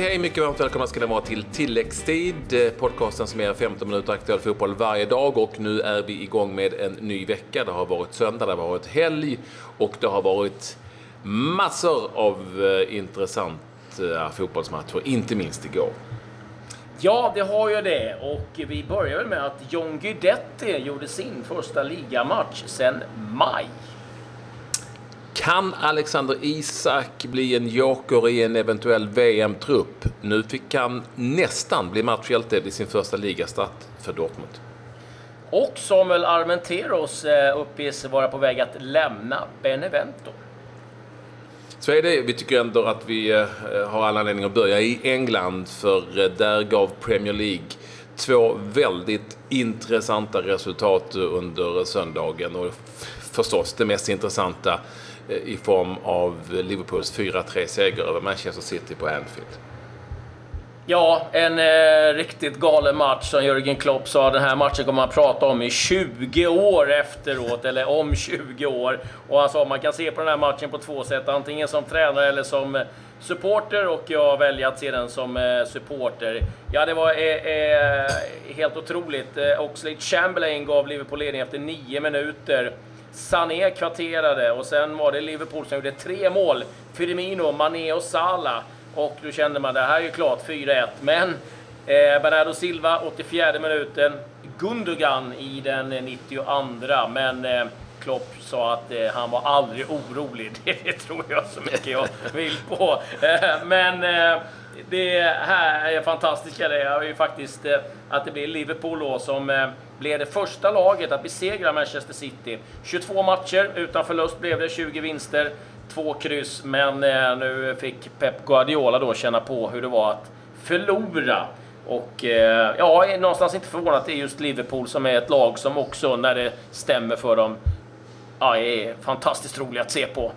hej! Mycket varmt välkomna ska ni vara till tilläggstid. Eh, podcasten som är 15 minuter aktuell fotboll varje dag och nu är vi igång med en ny vecka. Det har varit söndag, det har varit helg och det har varit massor av eh, intressanta fotbollsmatcher, inte minst igår. Ja, det har ju det. Och vi börjar med att John Guidetti gjorde sin första ligamatch sedan maj. Kan Alexander Isak bli en joker i en eventuell VM-trupp? Nu fick han nästan bli matchhjälte vid sin första ligastart för Dortmund. Och Samuel Armenteros eh, uppges vara på väg att lämna Benevento. Så är det. Vi tycker ändå att vi eh, har alla anledning att börja i England för eh, där gav Premier League två väldigt intressanta resultat under söndagen och förstås det mest intressanta Eh, i form av Liverpools 4-3-seger över Manchester City på Anfield. Ja, en eh, riktigt galen match som Jörgen Klopp sa. Den här matchen kommer man prata om i 20 år efteråt, eller om 20 år. Och han sa man kan se på den här matchen på två sätt, antingen som tränare eller som eh, supporter och jag väljer att se den som eh, supporter. Ja, det var eh, eh helt otroligt. Eh, Oxlade Chamberlain gav Liverpool ledning efter nio minuter. Sané kvarterade och sen var det Liverpool som gjorde tre mål. Firmino, Mané och Salah. Och då kände man det här är ju klart 4-1. Men eh, Bernardo Silva 84 minuten. Gundogan i den 92. Men eh, Klopp sa att eh, han var aldrig orolig. Det, det, tror jag så mycket jag vill på. Eh, men eh, det här är fantastiska det är ju faktiskt eh, att det blir Liverpool då som eh, blev det första laget att besegra Manchester City. 22 matcher utan förlust blev det, 20 vinster, två kryss. Men eh, nu fick Pep Guardiola då känna på hur det var att förlora. Och eh, ja, jag är någonstans inte förvånad att det är just Liverpool som är ett lag som också, när det stämmer för dem, ja, är fantastiskt roliga att se på.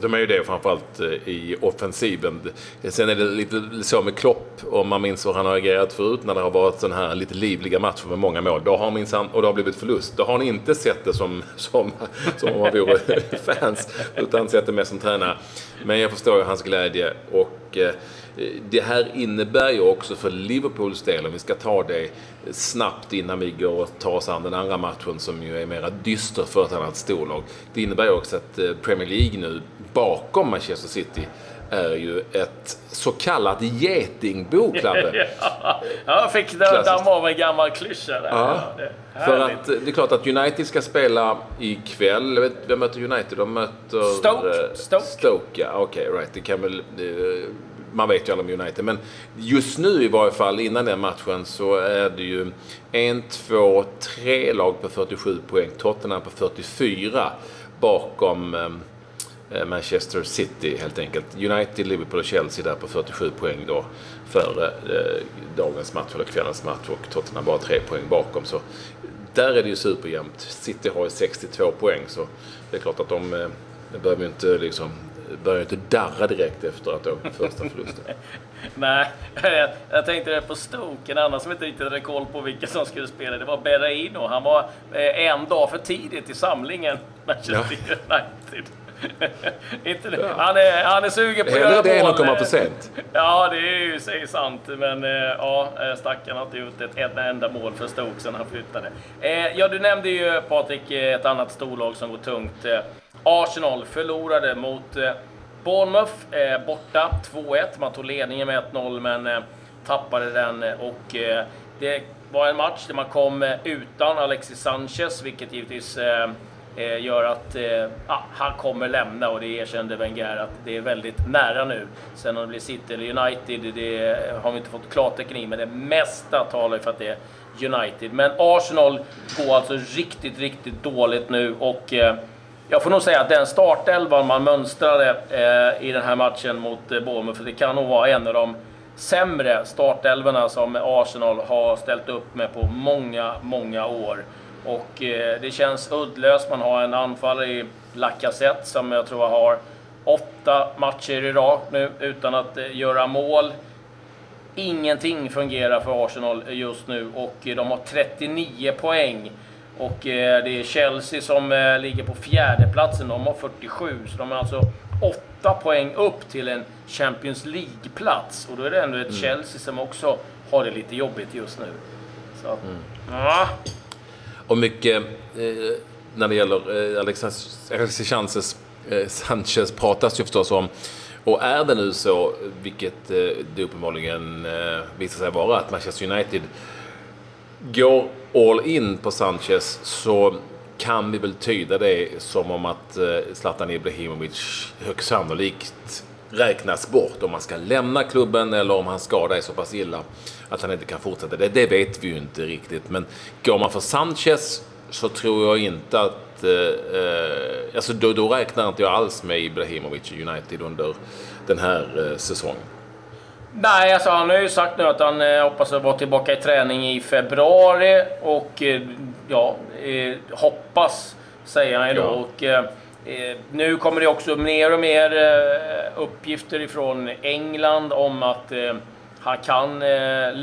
De är ju det framförallt eh, i offensiven. Sen är det lite så med Klopp, om man minns hur han har agerat förut när det har varit sådana här lite livliga matcher med många mål. Då har minsann, och det har blivit förlust. Då har han inte sett det som, som, som om man vore fans, utan sett det mer som tränare. Men jag förstår ju hans glädje och Eh, det här innebär ju också för Liverpools del, om vi ska ta det snabbt innan vi går och tar oss an den andra matchen som ju är mera dyster för ett annat storlag. Det innebär ju också att eh, Premier League nu, bakom Manchester City, är ju ett så kallat getingbo, Clabbe. ja, jag fick damma av en gammal klyscha där. Ja, för att det är klart att United ska spela ikväll. Vet, vem möter United? De möter... Stoke. Eh, Stoke. Stoke, ja. Okej, okay, right. Det kan väl... Det, man vet ju alla om United. Men just nu i varje fall, innan den matchen, så är det ju en, två, tre lag på 47 poäng. Tottenham på 44 bakom eh, Manchester City helt enkelt. United, Liverpool och Chelsea där på 47 poäng då före eh, dagens match eller kvällens match och Tottenham bara tre poäng bakom. Så där är det ju superjämnt. City har ju 62 poäng så det är klart att de eh, behöver ju inte liksom började inte darra direkt efter att ha åkt första förlusten. Nej, jag tänkte på Stoke, en annan som inte riktigt hade koll på vilka som skulle spela. Det var Berraino. Han var eh, en dag för tidigt i samlingen, Manchester ja. United. inte det. Han, är, han är sugen på att göra mål. det än att komma för sent. Ja, det är ju säg sant. Men eh, ja, stackaren har inte gjort ett enda mål för Stoke sedan han flyttade. Eh, ja, du nämnde ju Patrik ett annat storlag som går tungt. Arsenal förlorade mot eh, Bournemouth eh, borta 2-1. Man tog ledningen med 1-0 men eh, tappade den och det var en match där man kom utan Alexis Sanchez, vilket givetvis Eh, gör att ah, han kommer lämna och det erkände Wenger att det är väldigt nära nu. Sen om det blir City eller United, det har vi inte fått klartecken i, men det mesta talar för att det är United. Men Arsenal går alltså riktigt, riktigt dåligt nu och eh, jag får nog säga att den startelvan man mönstrade eh, i den här matchen mot eh, Bournemouth, för det kan nog vara en av de sämre startelvorna som Arsenal har ställt upp med på många, många år. Och eh, det känns uddlöst. Man har en anfallare i Lacazette som jag tror har åtta matcher i rad nu utan att eh, göra mål. Ingenting fungerar för Arsenal just nu och de har 39 poäng. Och eh, det är Chelsea som ligger på fjärde platsen. De har 47, så de är alltså åtta poäng upp till en Champions League-plats. Och då är det ändå ett mm. Chelsea som också har det lite jobbigt just nu. Så, mm. ja. Och mycket eh, när det gäller eh, Alexis Sanchez, eh, Sanchez pratas ju förstås om. Och är det nu så, vilket eh, det uppenbarligen eh, visar sig vara, att Manchester United går all in på Sanchez så kan vi väl tyda det som om att eh, Zlatan Ibrahimovic högst sannolikt räknas bort om han ska lämna klubben eller om han skadar är så pass illa att han inte kan fortsätta. Det, det vet vi ju inte riktigt. Men går man för Sanchez så tror jag inte att... Eh, eh alltså då, då räknar inte jag alls med Ibrahimovic i United under den här eh, säsongen. Nej, alltså han har ju sagt nu att han eh, hoppas att vara tillbaka i träning i februari och eh, ja, eh, hoppas säger han ju då. Ja. Och, eh, Eh, nu kommer det också mer och mer eh, uppgifter ifrån England om att eh, han kan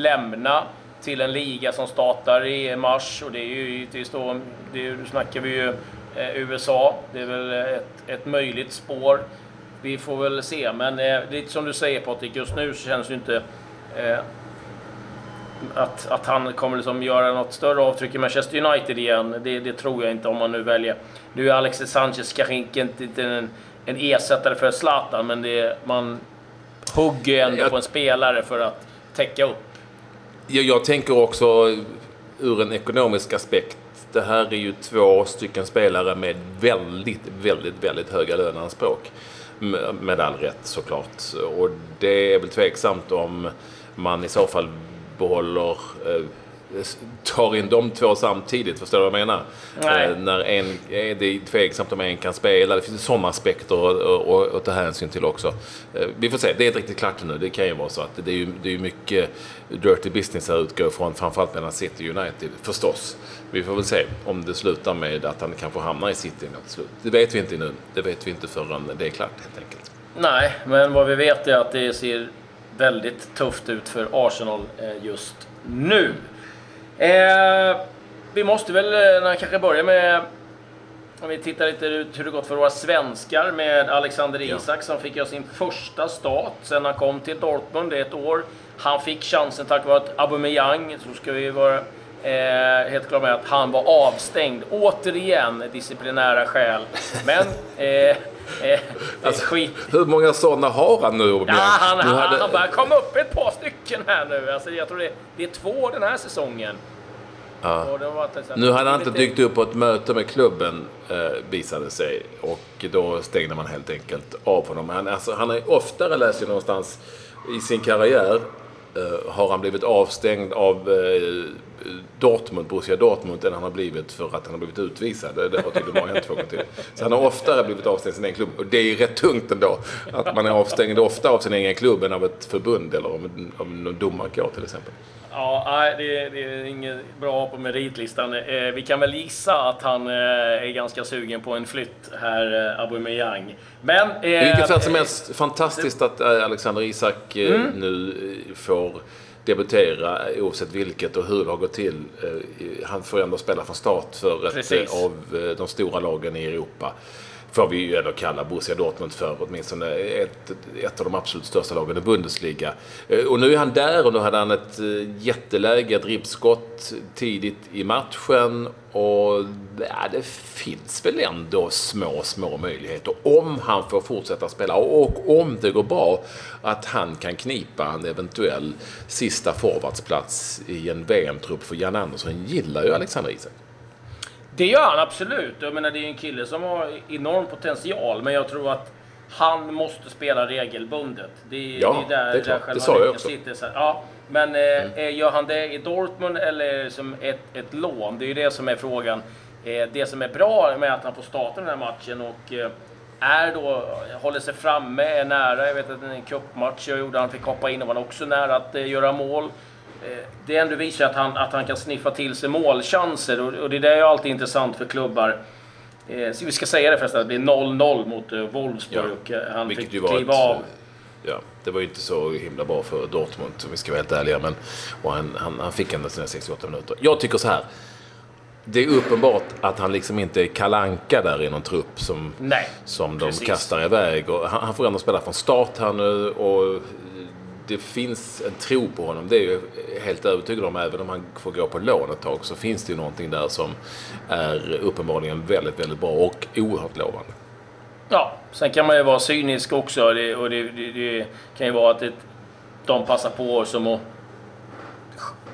lämna till en liga som startar i mars och det är ju givetvis då, det snackar vi ju USA. Det är väl ett, ett möjligt spår vi får väl se. Men eh, lite som du säger Patrik, just nu så känns det ju inte att, att han kommer liksom göra något större avtryck i Manchester United igen. Det, det tror jag inte om man nu väljer. Nu är Alexis Sanchez kanske inte en, en ersättare för Zlatan, men det, man hugger ändå jag, på en spelare för att täcka upp. Jag, jag tänker också ur en ekonomisk aspekt. Det här är ju två stycken spelare med väldigt, väldigt, väldigt höga löneanspråk. Med all rätt såklart. Och det är väl tveksamt om man i så fall behåller eh, tar in de två samtidigt. Förstår du vad jag menar? Eh, när en, är det är tveksamt om en kan spela. Det finns sådana aspekter att ta hänsyn till också. Eh, vi får se. Det är inte riktigt klart nu. Det kan ju vara så att det är ju, det är mycket dirty business här utgår ifrån. Framförallt mellan City och United förstås. Vi får väl se om det slutar med att han kanske hamnar i City till slut. Det vet vi inte nu. Det vet vi inte förrän det är klart helt enkelt. Nej, men vad vi vet är att det ser väldigt tufft ut för Arsenal eh, just nu. Eh, vi måste väl eh, kanske börja med om vi tittar lite ut hur det gått för våra svenskar med Alexander Isak ja. som fick göra sin första start sen han kom till Dortmund. Det är ett år. Han fick chansen tack vare att Aubameyang, så ska vi vara eh, helt klara med att han var avstängd. Återigen disciplinära skäl. Men Eh, alltså, skit. Hur många sådana har han nu? Ja, han, nu han, hade... han börjar komma upp ett par stycken här nu. Alltså, jag tror det, det är två den här säsongen. Ja. Nu hade han inte dykt upp på ett möte med klubben, eh, visade sig. Och då stängde man helt enkelt av honom. Han, alltså, han har oftare, läst någonstans, i sin karriär eh, har han blivit avstängd av eh, Dortmund, Borussia Dortmund än han har blivit för att han har blivit utvisad. Det, har tydligen bara hänt två gånger till. Så han har oftare blivit avstängd av sin egen klubb. Och det är rätt tungt ändå. Att man är avstängd ofta av sin egen klubb än av ett förbund eller av, en, av någon domarkår till exempel. Ja, det, det är inget bra på meritlistan. Eh, vi kan väl gissa att han eh, är ganska sugen på en flytt här, eh, Aubameyang. Men... I vilket fall som helst, fantastiskt att Alexander Isak mm. nu får debutera oavsett vilket och hur det har gått till. Han får ändå spela från start för ett Precis. av de stora lagen i Europa får vi ju ändå kalla Borussia Dortmund för åtminstone ett, ett av de absolut största lagen i Bundesliga. Eh, och nu är han där och nu hade han ett eh, jätteläge, ett ribbskott tidigt i matchen. Och ja, det finns väl ändå små, små möjligheter om han får fortsätta spela och om det går bra att han kan knipa en eventuell sista forwardsplats i en VM-trupp för Jan Andersson gillar ju Alexander Isak. Det gör han absolut. Jag menar, det är en kille som har enorm potential, men jag tror att han måste spela regelbundet. Det är, ja, det är där, det är klart. Där det sa jag också. Sitter, så ja, men eh, mm. Eh, gör han det i Dortmund eller som ett, ett lån? Det är ju det som är frågan. Eh, det som är bra med att han får starta den här matchen och eh, är då, håller sig framme, är nära. Jag vet att en cupmatch jag gjorde, han fick hoppa in och var också nära att eh, göra mål. Eh, det ändå visar att han, att han kan sniffa till sig målchanser och, och det är ju alltid intressant för klubbar. Eh, så vi ska säga det förresten, att det blir 0-0 mot eh, Wolfsburg ja, och han fick kliva av. Ja, det var ju inte så himla bra för Dortmund om vi ska vara helt ärliga. Men, och han, han, han fick ändå sina 68 minuter. Jag tycker så här. det är uppenbart att han liksom inte är kalanka där i någon trupp som, Nej, som de precis. kastar iväg. Och han, han får ändå spela från start här nu och det finns en tro på honom. Det är jag helt övertygad om. Även om han får gå på lån ett tag så finns det ju någonting där som är uppenbarligen väldigt, väldigt bra och oerhört lovande. Ja, sen kan man ju vara cynisk också. Det, och det, det, det kan ju vara att det, de passar på som att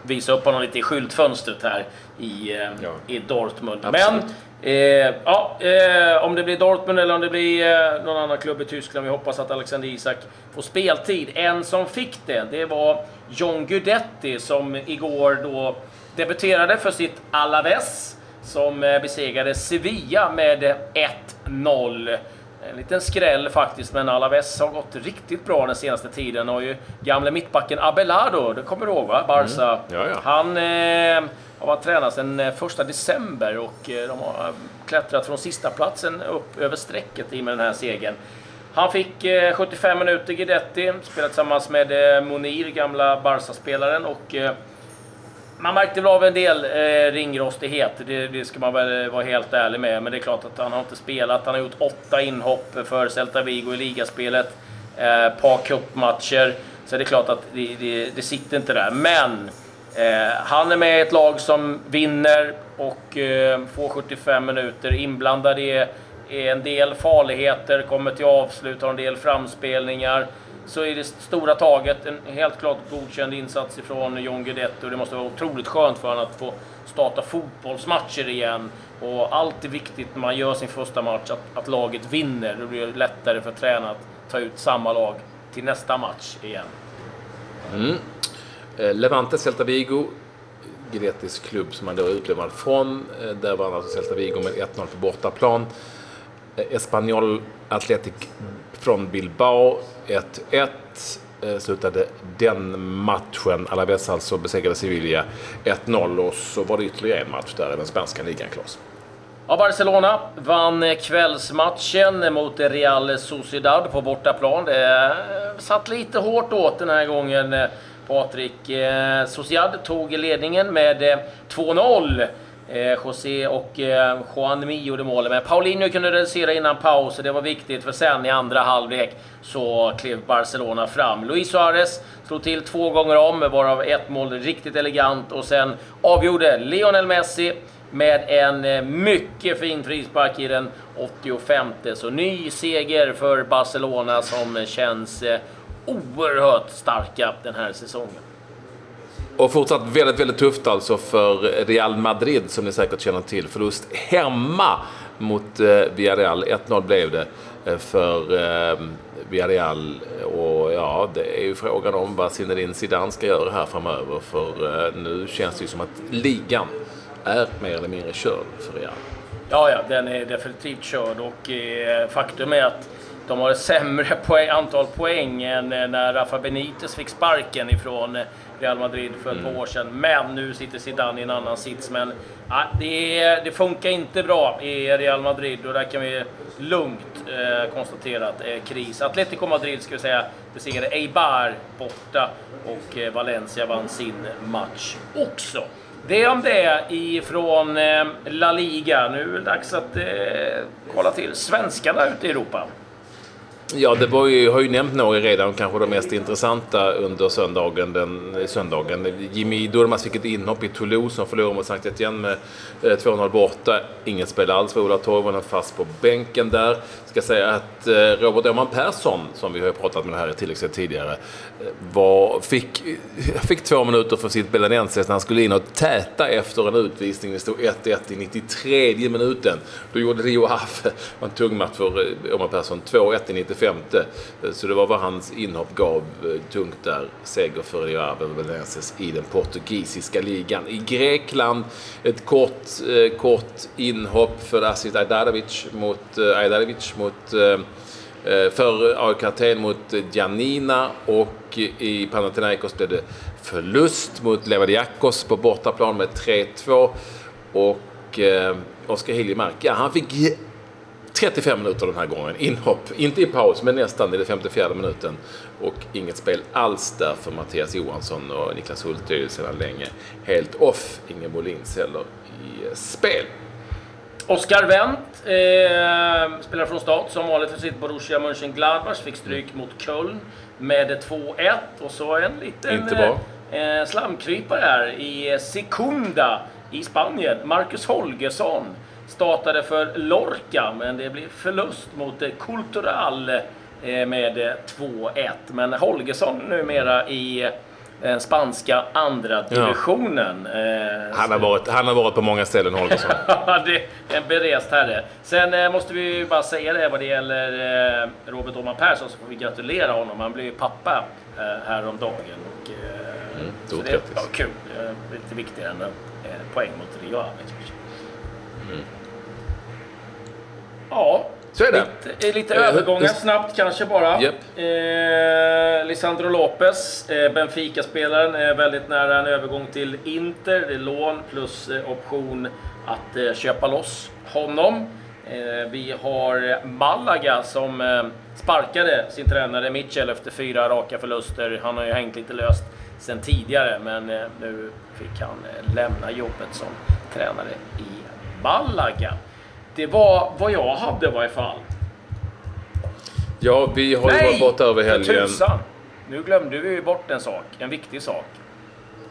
visa upp honom lite i skyltfönstret här i, eh, Ja. i Dortmund. Absolut. Men eh, ja, eh, om det blir Dortmund eller om det blir eh, någon annan klubb i Tyskland. Vi hoppas att Alexander Isak får speltid. En som fick det, det var John Guidetti som igår då debuterade för sitt Alaves som eh, besegrade Sevilla med 1-0. En liten skräll faktiskt, men Alaves har gått riktigt bra den senaste tiden. Och ju gamle mittbacken Abelardo, det kommer du ihåg va? Barca. Mm. Ja, ja. Han eh, har varit tränad sedan eh, första december och eh, de har klättrat från sista platsen upp över strecket i med den här segern. Han fick eh, 75 minuter Guidetti, spelade tillsammans med eh, Monir, gamla Barca-spelaren. Och, eh, man märkte väl av en del eh, ringrostighet, det, det ska man väl eh, vara helt ärlig med. Men det är klart att han har inte spelat. Han har gjort åtta inhopp för Celta Vigo i ligaspelet. Eh, ett par cupmatcher. Så det är klart att det, det, det sitter inte där. Men eh, han är med i ett lag som vinner och eh, får 75 minuter. Inblandad i i en del farligheter, kommer till avslut, har en del framspelningar så är det stora taget en helt klart godkänd insats ifrån John Guidetti och det måste vara otroligt skönt för honom att få starta fotbollsmatcher igen. Och allt är viktigt när man gör sin första match, att, att laget vinner. Då blir det lättare för tränaren att ta ut samma lag till nästa match igen. Mm. Eh, Levante Celta Vigo, Guidettis klubb som han då är utlånad från. Eh, där vann alltså Celta Vigo med 1-0 på bortaplan. Eh, Espanyol Athletic från Bilbao 1-1. Eh, slutade den matchen. Alaves alltså besegrade Sevilla 1-0 och så var det ytterligare en match där i den spanska ligan, Claes. Ja, Barcelona vann kvällsmatchen mot Real Sociedad på bortaplan. Det eh, satt lite hårt åt den här gången, Patrik. Sociedad tog ledningen med 2-0. Eh, José och eh, Juan Mi gjorde målen, men Paulinho kunde reducera innan paus och det var viktigt för sen i andra halvlek så klev Barcelona fram. Luis Suarez slog till två gånger om, varav ett mål riktigt elegant och sen avgjorde Lionel Messi med en eh, mycket fin frispark i den 85. Så ny seger för Barcelona som känns eh, oerhört starka den här säsongen. Och fortsatt väldigt, väldigt tufft alltså för Real Madrid som ni säkert känner till. Förlust hemma mot eh, Villarreal. 1-0 blev det eh, för eh, Villarreal. Och ja, det är ju frågan om vad Zinedine Zidane ska göra här framöver. För eh, nu känns det ju som att ligan är mer eller mindre körd för Real. Ja, ja, den är definitivt körd och eh, faktum är att de har ett sämre poäng, antal poäng än eh, när Rafa Benitez fick sparken ifrån eh, Real Madrid för ett par år sedan. Men nu sitter Zidane i en annan sits. Men ja, det, är- det funkar inte bra i Real Madrid och där kan vi lugnt eh, konstatera att det är kris. Atletico Madrid ska vi säga besegrade Eibar borta och eh, Valencia vann sin match också. Det om det ifrån eh, La Liga. Nu är det dags att eh, kolla till svenskarna ute i Europa. Ja, det var ju, har ju nämnt några redan, kanske de mest intressanta under söndagen. Den, eh, söndagen. Jimmy Durmaz fick ett inhopp i Toulouse som förlorade mot Sankt Etienne med eh, 2-0 borta. Inget spel alls för Ola Toivonen fast på bänken där. Ska säga att eh, Robert Åhman Persson, som vi har pratat med här i tilläggsrätt tidigare, var, fick, fick två minuter för sitt Belenenses när han skulle in och täta efter en utvisning. Det stod 1-1 i 93 minuten. Då gjorde Rio Haffe en tung match för Åhman Persson, 2-1 i 95. Eh, Så det var vad hans inhopp gav eh, tungt där. Seger för Rio Ave Belenenses i den portugisiska ligan. I Grekland, ett kort, eh, kort inhopp för Asit Ajdarevic mot, eh, Ajdarevic mot för AIK Aten mot Janina och i Panathinaikos blev det förlust mot Levadiakos på bortaplan med 3-2. Och eh, Oskar Hiljemark, ja han fick 35 minuter den här gången. Inhopp, inte i paus, men nästan i den 54 minuten. Och inget spel alls där för Mattias Johansson och Niklas Hult är ju sedan länge helt off. Ingen Molins heller i spel. Oskar Wendt eh, spelar från start som vanligt för sitt Borussia Mönchengladbach. Fick stryk mot Köln med 2-1. Och så en liten Inte bra. Eh, slamkrypare här i Sekunda i Spanien. Marcus Holgersson startade för Lorca, men det blev förlust mot eh, Cultural eh, med 2-1. Men Holgersson numera i den spanska andra divisionen. Ja. Han, har varit, han har varit på många ställen, Holgersson. det är en berest herre. Sen måste vi bara säga det vad det gäller Robert Åhman Persson, så får vi gratulera honom. Han blev ju pappa häromdagen. Och, mm, så det är ja, kul. Lite viktigare än poäng mot Rio Aves. Mm. Ja, så är det. Lite, lite uh, övergångar uh, snabbt kanske bara. Yep. Eh, Lisandro Lopez, eh, Benfica-spelaren, är väldigt nära en övergång till Inter. Det är lån plus eh, option att eh, köpa loss honom. Eh, vi har Malaga som eh, sparkade sin tränare Mitchell efter fyra raka förluster. Han har ju hängt lite löst sen tidigare, men nu fick han lämna jobbet som tränare i Malaga. Det var vad jag hade i varje fall. Ja, vi har ju varit borta över helgen. Nej, tusan! Nu glömde vi bort en sak, en viktig sak.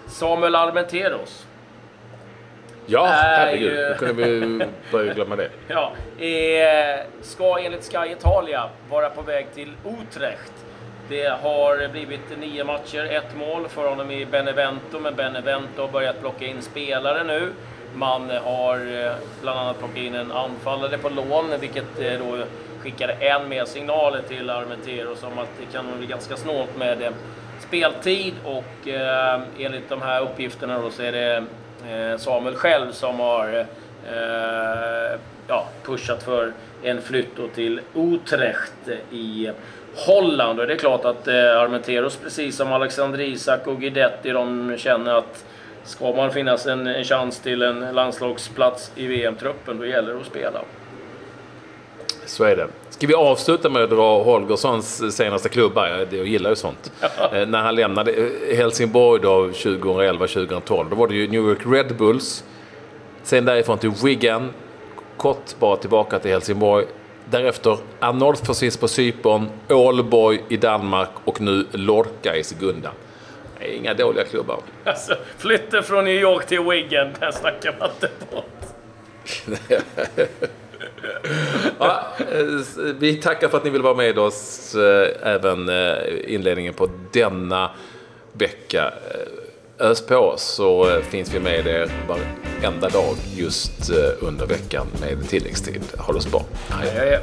Samuel Armenteros. Ja, herregud. Ju... Då kunde vi börja glömma det. ja, eh, ska enligt Sky Italia vara på väg till Utrecht. Det har blivit nio matcher, ett mål för honom i Benevento, men Benevento har börjat plocka in spelare nu. Man har eh, bland annat plockat in en anfallare på lån, vilket eh, då skickade än mer signaler till Armenteros om att det kan bli ganska snålt med eh, speltid och eh, enligt de här uppgifterna då så är det eh, Samuel själv som har eh, ja, pushat för en flytt till Utrecht i Holland. Och det är klart att eh, Armenteros, precis som Alexander Isak och Guidetti, de känner att Ska man finnas en, en chans till en landslagsplats i VM-truppen, då gäller det att spela. Så är det. Ska vi avsluta med att dra Holgerssons senaste klubba? Jag gillar ju sånt. eh, när han lämnade eh, Helsingborg då 2011-2012, då var det ju New York Red Bulls. Sen därifrån till Wigan. Kort bara tillbaka till Helsingborg. Därefter Anorthosis på Cypern, Ålborg i Danmark och nu Lorca i Segunda. Inga dåliga klubbar. Alltså, flytten från New York till Wigan, där snackar man inte bort. ja, vi tackar för att ni vill vara med oss eh, även eh, inledningen på denna vecka. Eh, ös på oss så finns vi med er varenda dag just under veckan med tilläggstid. Håll oss bra. Hej. Hej, hej.